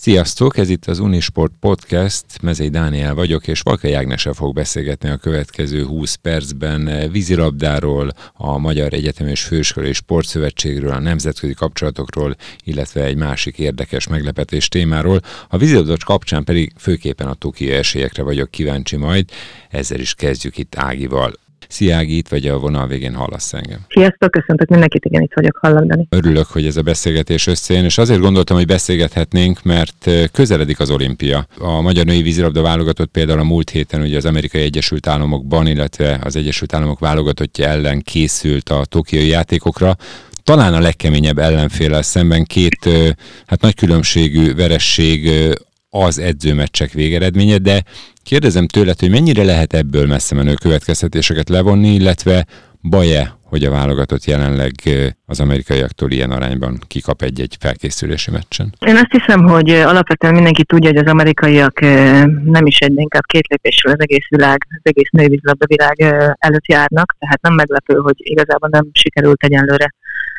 Sziasztok, ez itt az Unisport Podcast, Mezei Dániel vagyok, és Valkai Ágnese fog beszélgetni a következő 20 percben vízilabdáról, a Magyar Egyetem és Főiskolai Sportszövetségről, a nemzetközi kapcsolatokról, illetve egy másik érdekes meglepetés témáról. A vízilabda kapcsán pedig főképpen a Tokió esélyekre vagyok kíváncsi majd, ezzel is kezdjük itt Ágival. Itt vagy a vonal végén hallasz engem. Sziasztok, köszöntök mindenkit, igen, itt vagyok hallani. Örülök, hogy ez a beszélgetés összejön, és azért gondoltam, hogy beszélgethetnénk, mert közeledik az olimpia. A magyar női vízilabda válogatott például a múlt héten ugye az Amerikai Egyesült Államokban, illetve az Egyesült Államok válogatottja ellen készült a tokiai játékokra talán a legkeményebb ellenféle szemben két hát nagy különbségű veresség az edzőmeccsek végeredménye, de kérdezem tőled, hogy mennyire lehet ebből messze menő következtetéseket levonni, illetve baj-e, hogy a válogatott jelenleg az amerikaiaktól ilyen arányban kikap egy-egy felkészülési meccsen? Én azt hiszem, hogy alapvetően mindenki tudja, hogy az amerikaiak nem is egy, inkább két lépésről az egész világ, az egész nővízlabda világ előtt járnak, tehát nem meglepő, hogy igazából nem sikerült egyenlőre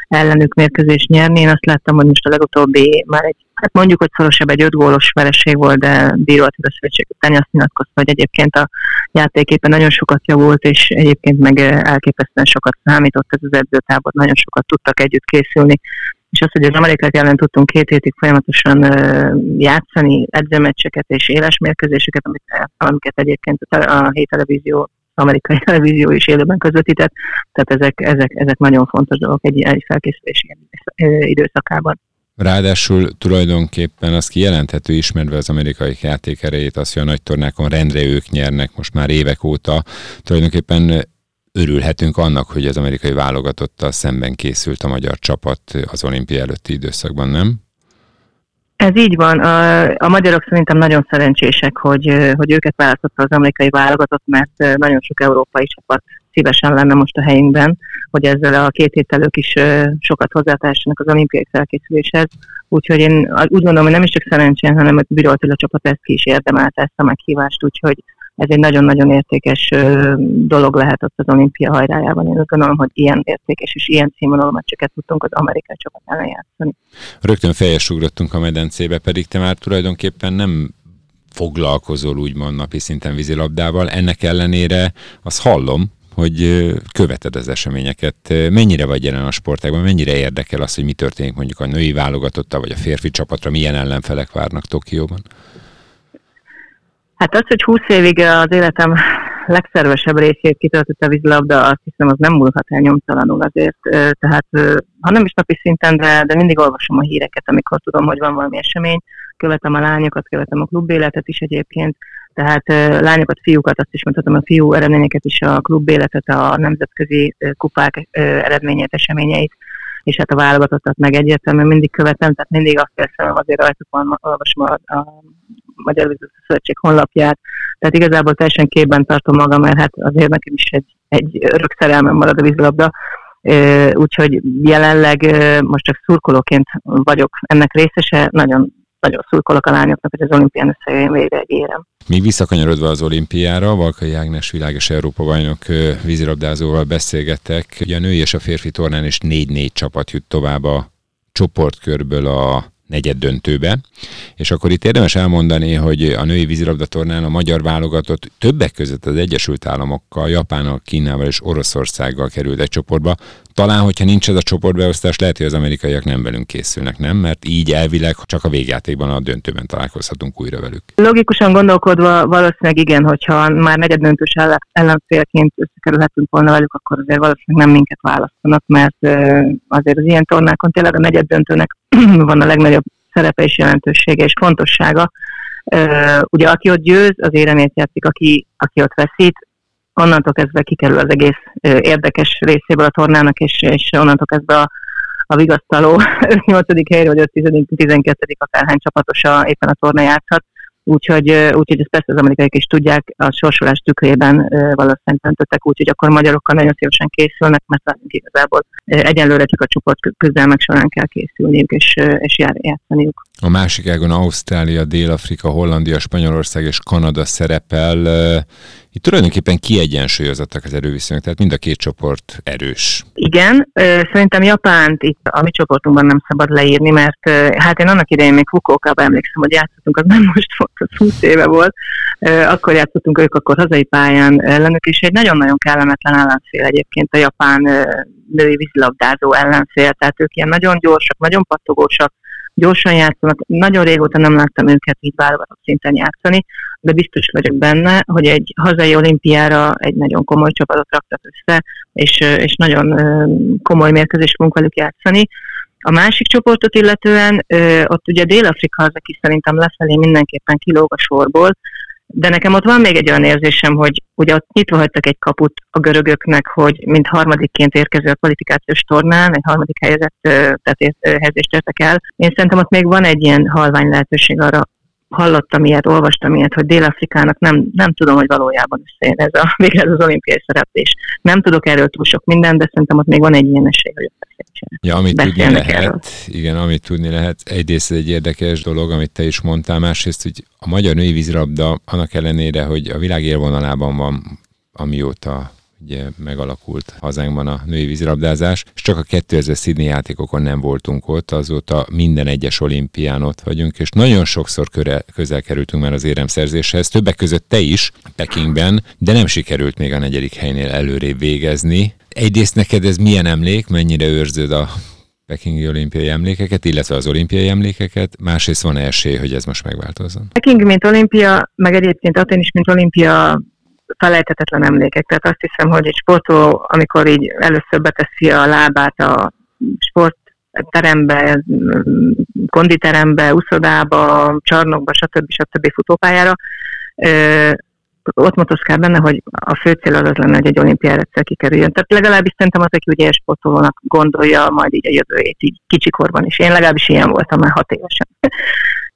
ellenük mérkőzést nyerni. Én azt láttam, hogy most a legutóbbi már egy, hát mondjuk, hogy szorosabb egy öt gólos vereség volt, de bíró a szövetség után azt nyilatkozta, hogy egyébként a játéképpen nagyon sokat javult, és egyébként meg elképesztően sokat számított ez az edzőtábor, nagyon sokat tudtak együtt készülni. És az, hogy az amerikai ellen tudtunk két hétig folyamatosan játszani edzőmeccseket és éles mérkőzéseket, amiket egyébként a hét televízió amerikai televízió is élőben közvetített, tehát ezek, ezek, ezek nagyon fontos dolgok egy, egy felkészülési időszakában. Ráadásul tulajdonképpen az kijelenthető ismerve az amerikai játék erejét, az, hogy a nagy tornákon rendre ők nyernek most már évek óta. Tulajdonképpen örülhetünk annak, hogy az amerikai válogatottal szemben készült a magyar csapat az olimpia előtti időszakban, nem? Ez így van. A, a magyarok szerintem nagyon szerencsések, hogy, hogy őket választotta az amerikai válogatott, mert nagyon sok európai csapat szívesen lenne most a helyünkben, hogy ezzel a két héttel ők is sokat hozzátársanak az olimpiai felkészüléshez. Úgyhogy én úgy gondolom, hogy nem is csak szerencsén, hanem a Bíró a csapat ezt ki is érdemelte ezt a meghívást, úgyhogy ez egy nagyon-nagyon értékes dolog lehet ott az olimpia hajrájában. Én azt gondolom, hogy ilyen értékes és ilyen színvonalú meccseket tudtunk az amerikai csapat ellen játszani. Rögtön fejes ugrottunk a medencébe, pedig te már tulajdonképpen nem foglalkozol úgymond napi szinten vízilabdával. Ennek ellenére azt hallom, hogy követed az eseményeket. Mennyire vagy jelen a sportágban, mennyire érdekel az, hogy mi történik mondjuk a női válogatotta, vagy a férfi csapatra, milyen ellenfelek várnak Tokióban? Hát az, hogy 20 évig az életem legszervesebb részét kitöltött a vízilabda, azt hiszem, az nem múlhat el nyomtalanul azért. Tehát, ha nem is napi szinten, de, de mindig olvasom a híreket, amikor tudom, hogy van valami esemény. Követem a lányokat, követem a klubéletet is egyébként. Tehát lányokat, fiúkat, azt is mondhatom, a fiú eredményeket is, a klubéletet, a nemzetközi kupák eredményét, eseményeit és hát a válogatottat meg egyértelműen mindig követem, tehát mindig azt keresem, azért rajtuk van, olvasom a, a Magyar Vízilabda Szövetség honlapját, tehát igazából teljesen képben tartom magam, mert hát azért nekem is egy, egy örök szerelmem marad a vízilabda, úgyhogy jelenleg most csak szurkolóként vagyok ennek részese, nagyon nagyon szurkolok a lányoknak, hogy az olimpián összejön végre egy érem. Még visszakanyarodva az olimpiára, Valkai Ágnes világos Európa bajnok vízilabdázóval beszélgettek. Ugye a női és a férfi tornán is négy-négy csapat jut tovább a csoportkörből a negyed döntőbe. És akkor itt érdemes elmondani, hogy a női vízilabda tornán a magyar válogatott többek között az Egyesült Államokkal, Japánnal, Kínával és Oroszországgal került egy csoportba. Talán, hogyha nincs ez a csoportbeosztás, lehet, hogy az amerikaiak nem velünk készülnek, nem? Mert így elvileg csak a végjátékban, a döntőben találkozhatunk újra velük. Logikusan gondolkodva valószínűleg igen, hogyha már negyed döntős ellenfélként összekerülhetünk volna velük, akkor azért valószínűleg nem minket választanak, mert azért az ilyen tornákon tényleg a negyed döntőnek van a legnagyobb szerepe és jelentősége és fontossága. Ugye aki ott győz, az éremért játszik, aki, aki ott veszít, onnantól kezdve kikerül az egész érdekes részéből a tornának, és, és onnantól kezdve a, a vigasztaló 5-8. helyre, vagy 5-12. akárhány csapatosa éppen a torna játszhat. Úgyhogy, úgyhogy ezt persze az amerikaiak is tudják, a sorsolás tükrében valószínűleg döntöttek, úgyhogy akkor magyarokkal nagyon szívesen készülnek, mert nekünk igazából egyenlőre csak a csoport közelmek során kell készülniük és, és játszaniuk. A másik ágon Ausztrália, Dél-Afrika, Hollandia, Spanyolország és Kanada szerepel. Itt tulajdonképpen kiegyensúlyozottak az erőviszonyok, tehát mind a két csoport erős. Igen, szerintem Japánt itt a mi csoportunkban nem szabad leírni, mert hát én annak idején még Fukuoka-ba emlékszem, hogy játszottunk, az nem most volt, az 20 éve volt, akkor játszottunk ők akkor hazai pályán ellenük, és egy nagyon-nagyon kellemetlen ellenfél egyébként a japán női vízilabdázó ellenfél, tehát ők ilyen nagyon gyorsak, nagyon pattogósak, gyorsan játszanak. Nagyon régóta nem láttam őket így válogatott szinten játszani, de biztos vagyok benne, hogy egy hazai olimpiára egy nagyon komoly csapatot raktak össze, és, és nagyon komoly mérkőzés fogunk velük játszani. A másik csoportot illetően, ott ugye Dél-Afrika az, aki szerintem lefelé mindenképpen kilóg a sorból, de nekem ott van még egy olyan érzésem, hogy ugye ott nyitva hagytak egy kaput a görögöknek, hogy mint harmadikként érkező a kvalifikációs tornán, egy harmadik helyzet, tehát helyezést értek el. Én szerintem ott még van egy ilyen halvány lehetőség arra, hallottam ilyet, olvastam ilyet, hogy Dél-Afrikának nem, nem tudom, hogy valójában összejön ez a, végre ez az olimpiai szereplés. Nem tudok erről túl sok mindent, de szerintem ott még van egy ilyen esély, hogy Ja, amit tudni lehet, erről. igen, amit tudni lehet. Egyrészt egy érdekes dolog, amit te is mondtál, másrészt, hogy a magyar női vízrabda annak ellenére, hogy a világ élvonalában van, amióta ugye megalakult hazánkban a női vízilabdázás, és csak a 2000 Sydney játékokon nem voltunk ott, azóta minden egyes olimpián ott vagyunk, és nagyon sokszor köre, közel kerültünk már az éremszerzéshez, többek között te is Pekingben, de nem sikerült még a negyedik helynél előrébb végezni. Egyrészt neked ez milyen emlék, mennyire őrzöd a pekingi olimpiai emlékeket, illetve az olimpiai emlékeket, másrészt van esély, hogy ez most megváltozzon? Peking, mint olimpia, meg egyébként Aten is, mint olimpia felejthetetlen emlékek. Tehát azt hiszem, hogy egy sportoló, amikor így először beteszi a lábát a sportterembe, konditerembe, uszodába, csarnokba, stb. stb. futópályára, ott motoszkál benne, hogy a fő cél az, az lenne, hogy egy olimpiára egyszer kikerüljön. Tehát legalábbis szerintem az, aki ugye sportolónak gondolja majd így a jövőjét, így kicsikorban is. Én legalábbis ilyen voltam már hat évesen.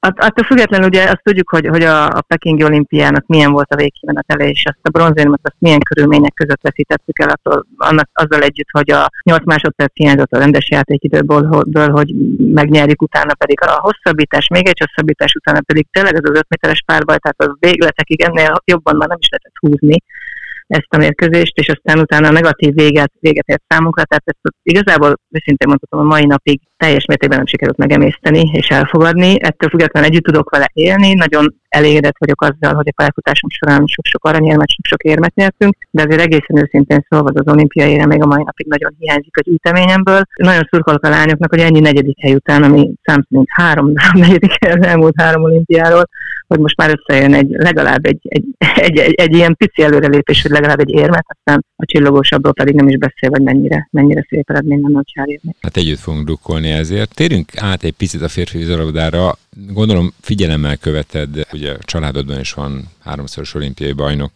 Att, attól függetlenül ugye azt tudjuk, hogy, hogy a, a Pekingi olimpiának milyen volt a végkimenetele, és azt a bronzérmet azt milyen körülmények között veszítettük el, attól, annak, azzal együtt, hogy a 8 másodperc hiányzott a rendes játékidőből, hogy megnyerjük, utána pedig a hosszabbítás, még egy hosszabbítás, utána pedig tényleg ez az 5 méteres párbaj, tehát az végletekig ennél jobban már nem is lehetett húzni ezt a mérkőzést, és aztán utána a negatív véget, véget ért számunkra, tehát ezt igazából őszintén mondhatom, a mai napig teljes mértékben nem sikerült megemészteni és elfogadni. Ettől függetlenül együtt tudok vele élni, nagyon elégedett vagyok azzal, hogy a pályafutásom során sok-sok aranyérmet, sok-sok érmet nyertünk, de azért egészen őszintén szólva az olimpiai még a mai napig nagyon hiányzik a gyűjteményemből. Nagyon szurkolok a lányoknak, hogy ennyi negyedik hely után, ami szám szerint három negyedik hely az elmúlt három olimpiáról, hogy most már összejön egy, legalább egy, egy, egy, egy, egy ilyen pici előrelépés, hogy legalább egy érmet, aztán a csillogósabbról pedig nem is beszél, hogy mennyire, mennyire szép eredmény lenne, hogy elérni. Hát együtt fogunk drukkolni ezért. Térjünk át egy picit a férfi vízilabdára. Gondolom figyelemmel követed, ugye a családodban is van háromszoros olimpiai bajnok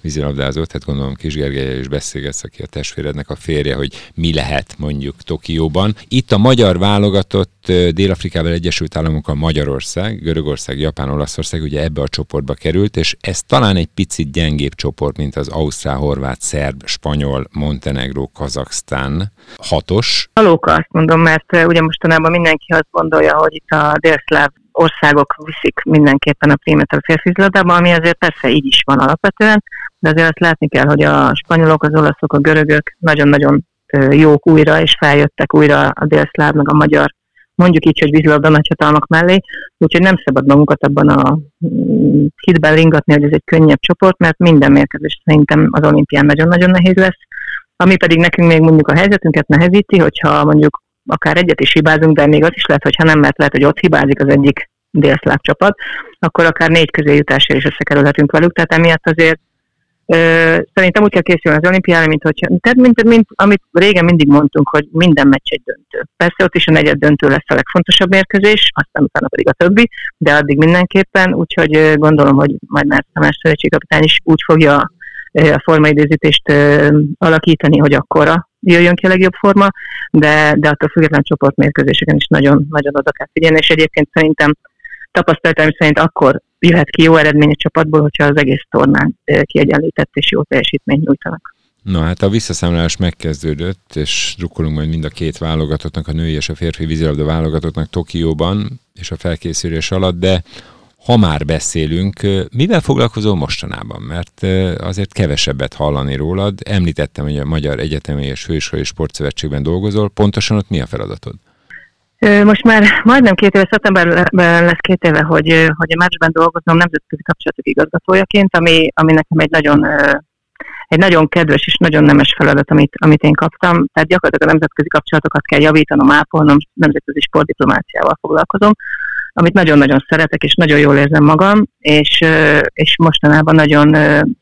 vízilabdázó, tehát gondolom Kis Gergely is beszélgetsz, aki a testvérednek a férje, hogy mi lehet mondjuk Tokióban. Itt a magyar válogatott Dél-Afrikával Egyesült Államokkal Magyarország, Görögország, Japán, Olaszország ugye ebbe a csoportba került, és ez talán egy picit gyengébb csoport, mint az Ausztrál, Horvát, Szerb, Spanyol, Montenegró, Kazaksztán. Hatos. Valóka azt mondom, mert ugye mostanában mindenki azt gondolja, hogy itt a délszláv országok viszik mindenképpen a prímet a férfizladába, ami azért persze így is van alapvetően, de azért azt látni kell, hogy a spanyolok, az olaszok, a görögök nagyon-nagyon jók újra, és feljöttek újra a délszláv, meg a magyar, mondjuk így, hogy vízilabda nagyhatalmak mellé, úgyhogy nem szabad magunkat abban a mm, hitben ringatni, hogy ez egy könnyebb csoport, mert minden mérkőzés szerintem az olimpián nagyon-nagyon nehéz lesz, ami pedig nekünk még mondjuk a helyzetünket nehezíti, hogyha mondjuk akár egyet is hibázunk, de még az is lehet, hogy ha nem, mert lehet, hogy ott hibázik az egyik délszláv csapat, akkor akár négy közéjutásra is összekerülhetünk velük, tehát emiatt azért ö, szerintem úgy kell készülni az olimpiára, mint hogyha, tehát mint, mint, amit régen mindig mondtunk, hogy minden meccs egy döntő. Persze ott is a negyed döntő lesz a legfontosabb mérkőzés, aztán utána pedig a többi, de addig mindenképpen, úgyhogy gondolom, hogy majd már a szövetségkapitány is úgy fogja a formaidőzítést alakítani, hogy akkora jöjjön ki a legjobb forma, de, de attól független csoportmérkőzéseken is nagyon, nagyon oda kell figyelni, és egyébként szerintem tapasztalatom szerint akkor jöhet ki jó eredmény a csapatból, hogyha az egész tornán kiegyenlített és jó teljesítményt nyújtanak. Na hát a visszaszámlálás megkezdődött, és drukkolunk majd mind a két válogatottnak, a női és a férfi vízilabda válogatottnak Tokióban, és a felkészülés alatt, de ha már beszélünk, mivel foglalkozol mostanában? Mert azért kevesebbet hallani rólad. Említettem, hogy a Magyar Egyetemi és Főiskolai Sportszövetségben dolgozol. Pontosan ott mi a feladatod? Most már majdnem két éve, szeptemberben lesz két éve, hogy, hogy a másban dolgozom nemzetközi kapcsolatok igazgatójaként, ami, ami nekem egy nagyon egy nagyon kedves és nagyon nemes feladat, amit, amit én kaptam. Tehát gyakorlatilag a nemzetközi kapcsolatokat kell javítanom, ápolnom, nemzetközi sportdiplomáciával foglalkozom, amit nagyon-nagyon szeretek, és nagyon jól érzem magam, és, és mostanában nagyon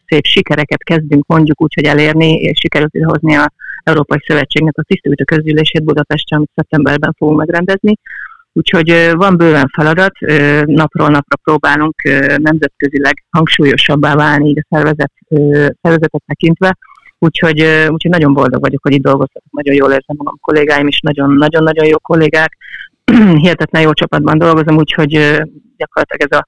szép sikereket kezdünk mondjuk úgy, hogy elérni, és sikerült hozni a Európai Szövetségnek a tisztőítő közgyűlését Budapesten, amit szeptemberben fogunk megrendezni. Úgyhogy van bőven feladat, napról napra próbálunk nemzetközileg hangsúlyosabbá válni így a szervezet, szervezetet tekintve, úgyhogy, úgyhogy nagyon boldog vagyok, hogy itt dolgozhatok, nagyon jól érzem magam, kollégáim is nagyon-nagyon jó kollégák, hihetetlen jó csapatban dolgozom, úgyhogy gyakorlatilag ez a,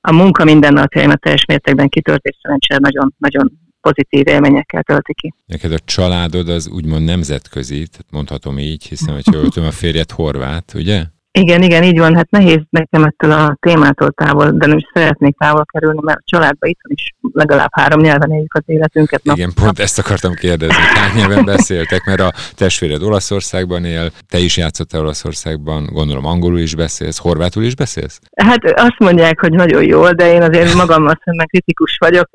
a munka mindennapjaimat teljes mértékben kitölt, és szerencsére nagyon, nagyon pozitív élményekkel tölti ki. Neked a családod az úgymond nemzetközi, tehát mondhatom így, hiszen, hogy jól tudom, a férjed horvát, ugye? Igen, igen, így van. Hát nehéz nekem ettől a témától távol, de nem is szeretnék távol kerülni, mert a családban itt is legalább három nyelven éljük az életünket. Nap. Igen, pont ezt akartam kérdezni. Hány nyelven beszéltek, mert a testvéred Olaszországban él, te is játszottál Olaszországban, gondolom angolul is beszélsz, horvátul is beszélsz? Hát azt mondják, hogy nagyon jól, de én azért magammal szemben kritikus vagyok.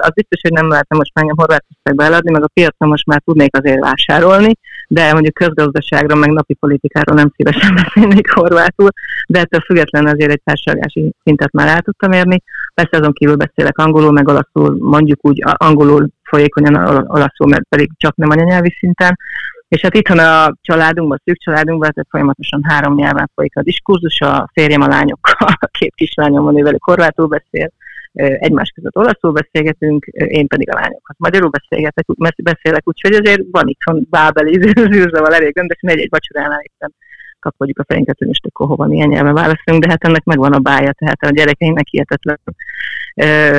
Az biztos, hogy nem lehetne most már engem Horvátországba eladni, meg a piacon most már tudnék azért vásárolni, de mondjuk közgazdaságra, meg napi politikáról nem szívesen beszélnék horvátul, de ettől függetlenül azért egy társadalmi szintet már el tudtam érni. Persze azon kívül beszélek angolul, meg olaszul, mondjuk úgy angolul folyékonyan olaszul, mert pedig csak nem anyanyelvi szinten. És hát itthon a családunkban, a szűk családunkban, tehát folyamatosan három nyelven folyik a diskurzus, a férjem a lányokkal, a két kislányom van, ővelük horvátul beszél, egymás között olaszul beszélgetünk, én pedig a lányokhoz magyarul beszélgetek, beszélek, úgyhogy azért van itthon bábeli zűrzaval elég rendesen, egy-egy vacsoránál éppen kapodjuk a fejünket, hogy most akkor hova milyen nyelven válaszolunk, de hát ennek megvan a bája, tehát a gyerekeinknek hihetetlen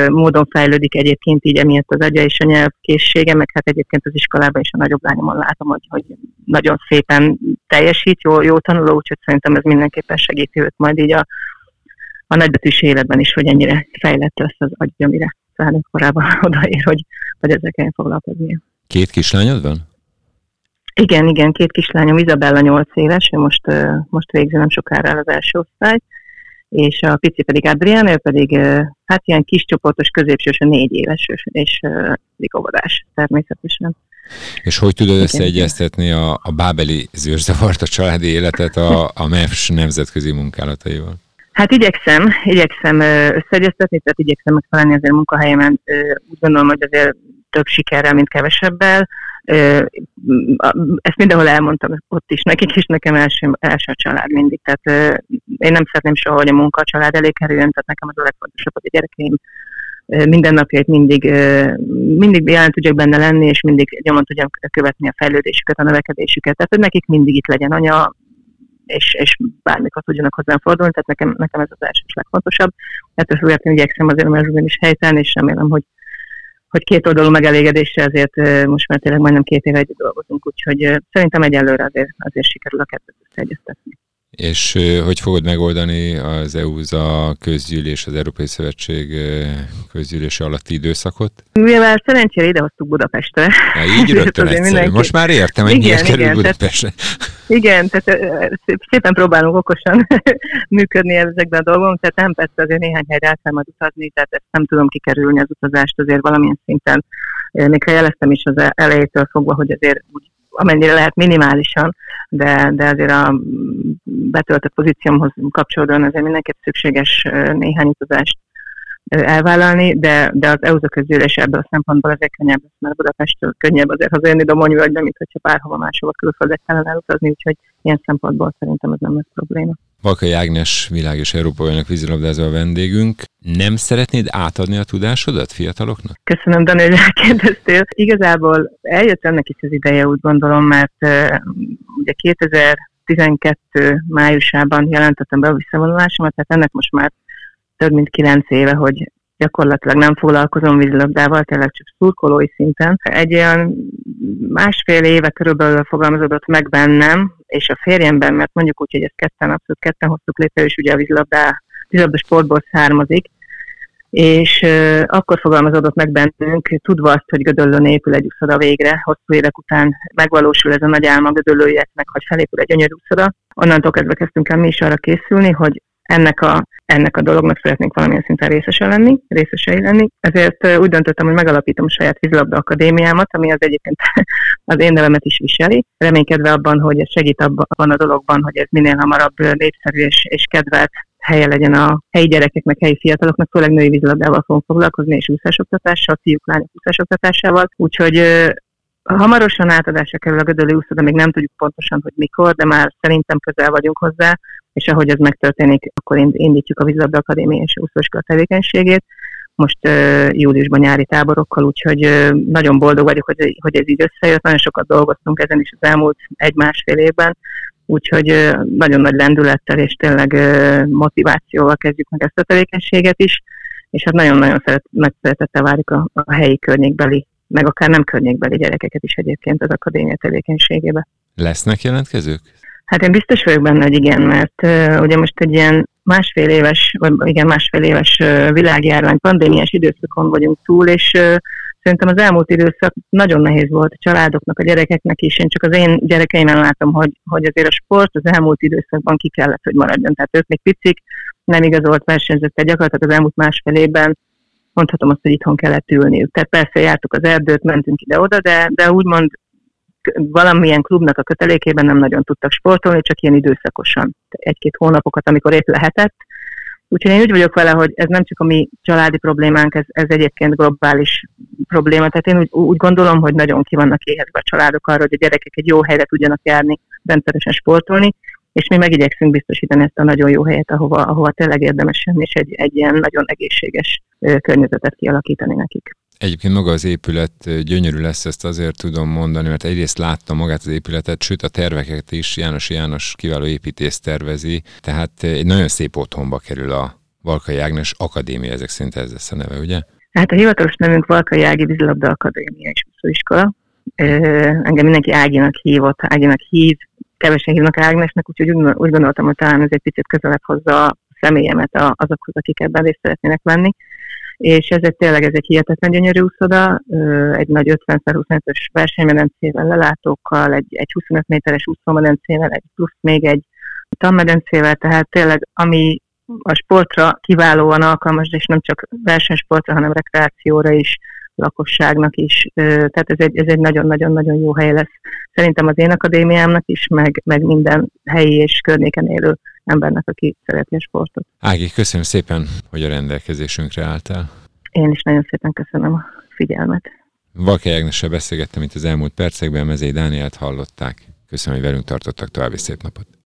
módon fejlődik egyébként így emiatt az agya és a nyelvkészsége, meg hát egyébként az iskolában is a nagyobb lányomon látom, hogy, hogy nagyon szépen teljesít, jó, jó tanuló, úgyhogy szerintem ez mindenképpen segíti őt majd így a, a nagybetűs életben is, hogy ennyire fejlett lesz az agy, amire felnőtt korában odaér, hogy, hogy ezekkel foglalkozni. Két kislányod van? Igen, igen, két kislányom, Izabella 8 éves, ő most, most végzi nem sokára az első osztály, és a pici pedig Adrián, ő pedig hát ilyen kis csoportos, középsős, a négy éves, és pedig óvodás természetesen. És hogy tudod összeegyeztetni a, a bábeli zűrzavart, a családi életet a, a MEFS nemzetközi munkálataival? Hát igyekszem, igyekszem összeegyeztetni, tehát igyekszem megfelelni azért munkahelyemen. Úgy gondolom, hogy azért több sikerrel, mint kevesebbel. Ezt mindenhol elmondtam ott is nekik, és nekem első, első a család mindig. Tehát én nem szeretném soha, hogy a munka a család elé kerüljön, tehát nekem az a legfontosabb, hogy a gyerekeim mindennapjait mindig, mindig jelen tudjak benne lenni, és mindig nyomon tudjam követni a fejlődésüket, a növekedésüket. Tehát, hogy nekik mindig itt legyen anya, és, és bármikor tudjanak hozzám fordulni, tehát nekem, nekem ez az első és legfontosabb. Ettől függetlenül igyekszem azért, mert is helytállni, és remélem, hogy hogy két oldalú megelégedésre azért most már tényleg majdnem két éve együtt dolgozunk, úgyhogy szerintem egyelőre azért, azért sikerül a kettőt összeegyeztetni. És hogy fogod megoldani az EU-za közgyűlés, az Európai Szövetség közgyűlése alatti időszakot? Mivel szerencsére idehoztuk Budapestre. Ja, így rögtön egyszerű. Mindenki... Most már értem, hogy igen, miért igen, kerül Budapestre. Tehát, igen, tehát szépen próbálunk okosan működni ezekben a dolgokban, tehát nem persze azért néhány helyre el kell majd utazni, tehát ezt nem tudom kikerülni az utazást azért valamilyen szinten. Még ha jeleztem is az elejétől fogva, hogy azért úgy amennyire lehet minimálisan, de, de azért a betöltött pozíciómhoz kapcsolódóan azért mindenképp szükséges néhány utazást elvállalni, de, de az EU-za közülés ebből a szempontból azért könnyebb lesz, mert Budapestről könnyebb azért hazajönni Domonyvölgybe, mint hogyha bárhova máshova külföldre kellene elutazni, úgyhogy ilyen szempontból szerintem ez nem lesz probléma. Valkai Ágnes világ és Európa bajnok vízilabdázó a vendégünk. Nem szeretnéd átadni a tudásodat fiataloknak? Köszönöm, Dani, hogy elkérdeztél. Igazából eljött ennek is az ideje, úgy gondolom, mert uh, ugye 2012 májusában jelentettem be a visszavonulásomat, tehát ennek most már több mint kilenc éve, hogy gyakorlatilag nem foglalkozom vízilabdával, tényleg csak szurkolói szinten. Egy olyan másfél éve körülbelül fogalmazódott meg bennem, és a férjemben, mert mondjuk úgy, hogy ezt ketten abszolút ketten hoztuk létre, és ugye a vízilabdá vízilabda sportból származik, és uh, akkor fogalmazódott meg bennünk, tudva azt, hogy Gödöllön épül egy úszoda végre, hosszú évek után megvalósul ez a nagy álma Gödöllőieknek, hogy felépül egy gyönyörű úszoda. Onnantól kezdve kezdtünk el mi is arra készülni, hogy ennek a, ennek a dolognak szeretnénk valamilyen szinten részese lenni, részesei lenni. Ezért úgy döntöttem, hogy megalapítom a saját vízlabda akadémiámat, ami az egyébként az én nevemet is viseli. Reménykedve abban, hogy ez segít abban a dologban, hogy ez minél hamarabb népszerű és, és kedvelt helye legyen a helyi gyerekeknek, helyi fiataloknak, főleg női vízilabdával fogunk foglalkozni, és úszásoktatással, fiúk, lányok úszásoktatásával. Úgyhogy hamarosan átadásra kerül a Gödöli úszoda, még nem tudjuk pontosan, hogy mikor, de már szerintem közel vagyunk hozzá, és ahogy ez megtörténik, akkor indítjuk a Vízilabda Akadémia és úszóskola tevékenységét. Most uh, júliusban nyári táborokkal, úgyhogy uh, nagyon boldog vagyok, hogy, hogy ez így összejött. Nagyon sokat dolgoztunk ezen is az elmúlt egy-másfél évben, úgyhogy uh, nagyon nagy lendülettel és tényleg uh, motivációval kezdjük meg ezt a tevékenységet is, és hát nagyon-nagyon szeret, nagy szeretettel várjuk a, a helyi környékbeli, meg akár nem környékbeli gyerekeket is egyébként az akadémia tevékenységébe. Lesznek jelentkezők? Hát én biztos vagyok benne, hogy igen, mert uh, ugye most egy ilyen másfél éves, vagy igen, másfél éves uh, világjárvány, pandémiás időszakon vagyunk túl, és uh, szerintem az elmúlt időszak nagyon nehéz volt a családoknak, a gyerekeknek is. Én csak az én gyerekeimen látom, hogy, hogy azért a sport az elmúlt időszakban ki kellett, hogy maradjon. Tehát ők még picik, nem igazolt versenyzőkkel gyakorlatilag az elmúlt másfél évben mondhatom azt, hogy itthon kellett ülniük. Tehát persze jártuk az erdőt, mentünk ide-oda, de, de úgymond valamilyen klubnak a kötelékében nem nagyon tudtak sportolni, csak ilyen időszakosan, egy-két hónapokat, amikor épp lehetett. Úgyhogy én úgy vagyok vele, hogy ez nem csak a mi családi problémánk, ez, ez egyébként globális probléma. Tehát én úgy, úgy gondolom, hogy nagyon ki vannak éhezve a családok arra, hogy a gyerekek egy jó helyre tudjanak járni, rendszeresen sportolni, és mi megigyekszünk biztosítani ezt a nagyon jó helyet, ahova, ahova tényleg érdemes és egy, egy ilyen nagyon egészséges környezetet kialakítani nekik. Egyébként maga az épület gyönyörű lesz, ezt azért tudom mondani, mert egyrészt láttam magát az épületet, sőt a terveket is János János kiváló építész tervezi, tehát egy nagyon szép otthonba kerül a Valkai Ágnes Akadémia, ezek szerint ez lesz a neve, ugye? Hát a hivatalos nevünk Valkai Ági Vízilabda Akadémia és Úszóiskola. Engem mindenki Áginak hívott, Áginak hív, kevesen hívnak Ágnesnek, úgyhogy úgy, gondoltam, hogy talán ez egy picit közelebb hozza a személyemet azokhoz, akik ebben részt szeretnének venni és ez egy, tényleg ez egy hihetetlen gyönyörű úszoda, egy nagy 50x25-ös versenymedencével, lelátókkal, egy, egy 25 méteres úszómedencével, egy plusz még egy tanmedencével, tehát tényleg ami a sportra kiválóan alkalmas, és nem csak versenysportra, hanem rekreációra is, lakosságnak is. Tehát ez egy, ez egy nagyon-nagyon-nagyon jó hely lesz. Szerintem az én akadémiámnak is, meg, meg minden helyi és környéken élő embernek, aki szereti a sportot. Ági, köszönöm szépen, hogy a rendelkezésünkre álltál. Én is nagyon szépen köszönöm a figyelmet. Valkely Ágnessel beszélgettem itt az elmúlt percekben, Mezei Dánielt hallották. Köszönöm, hogy velünk tartottak további szép napot.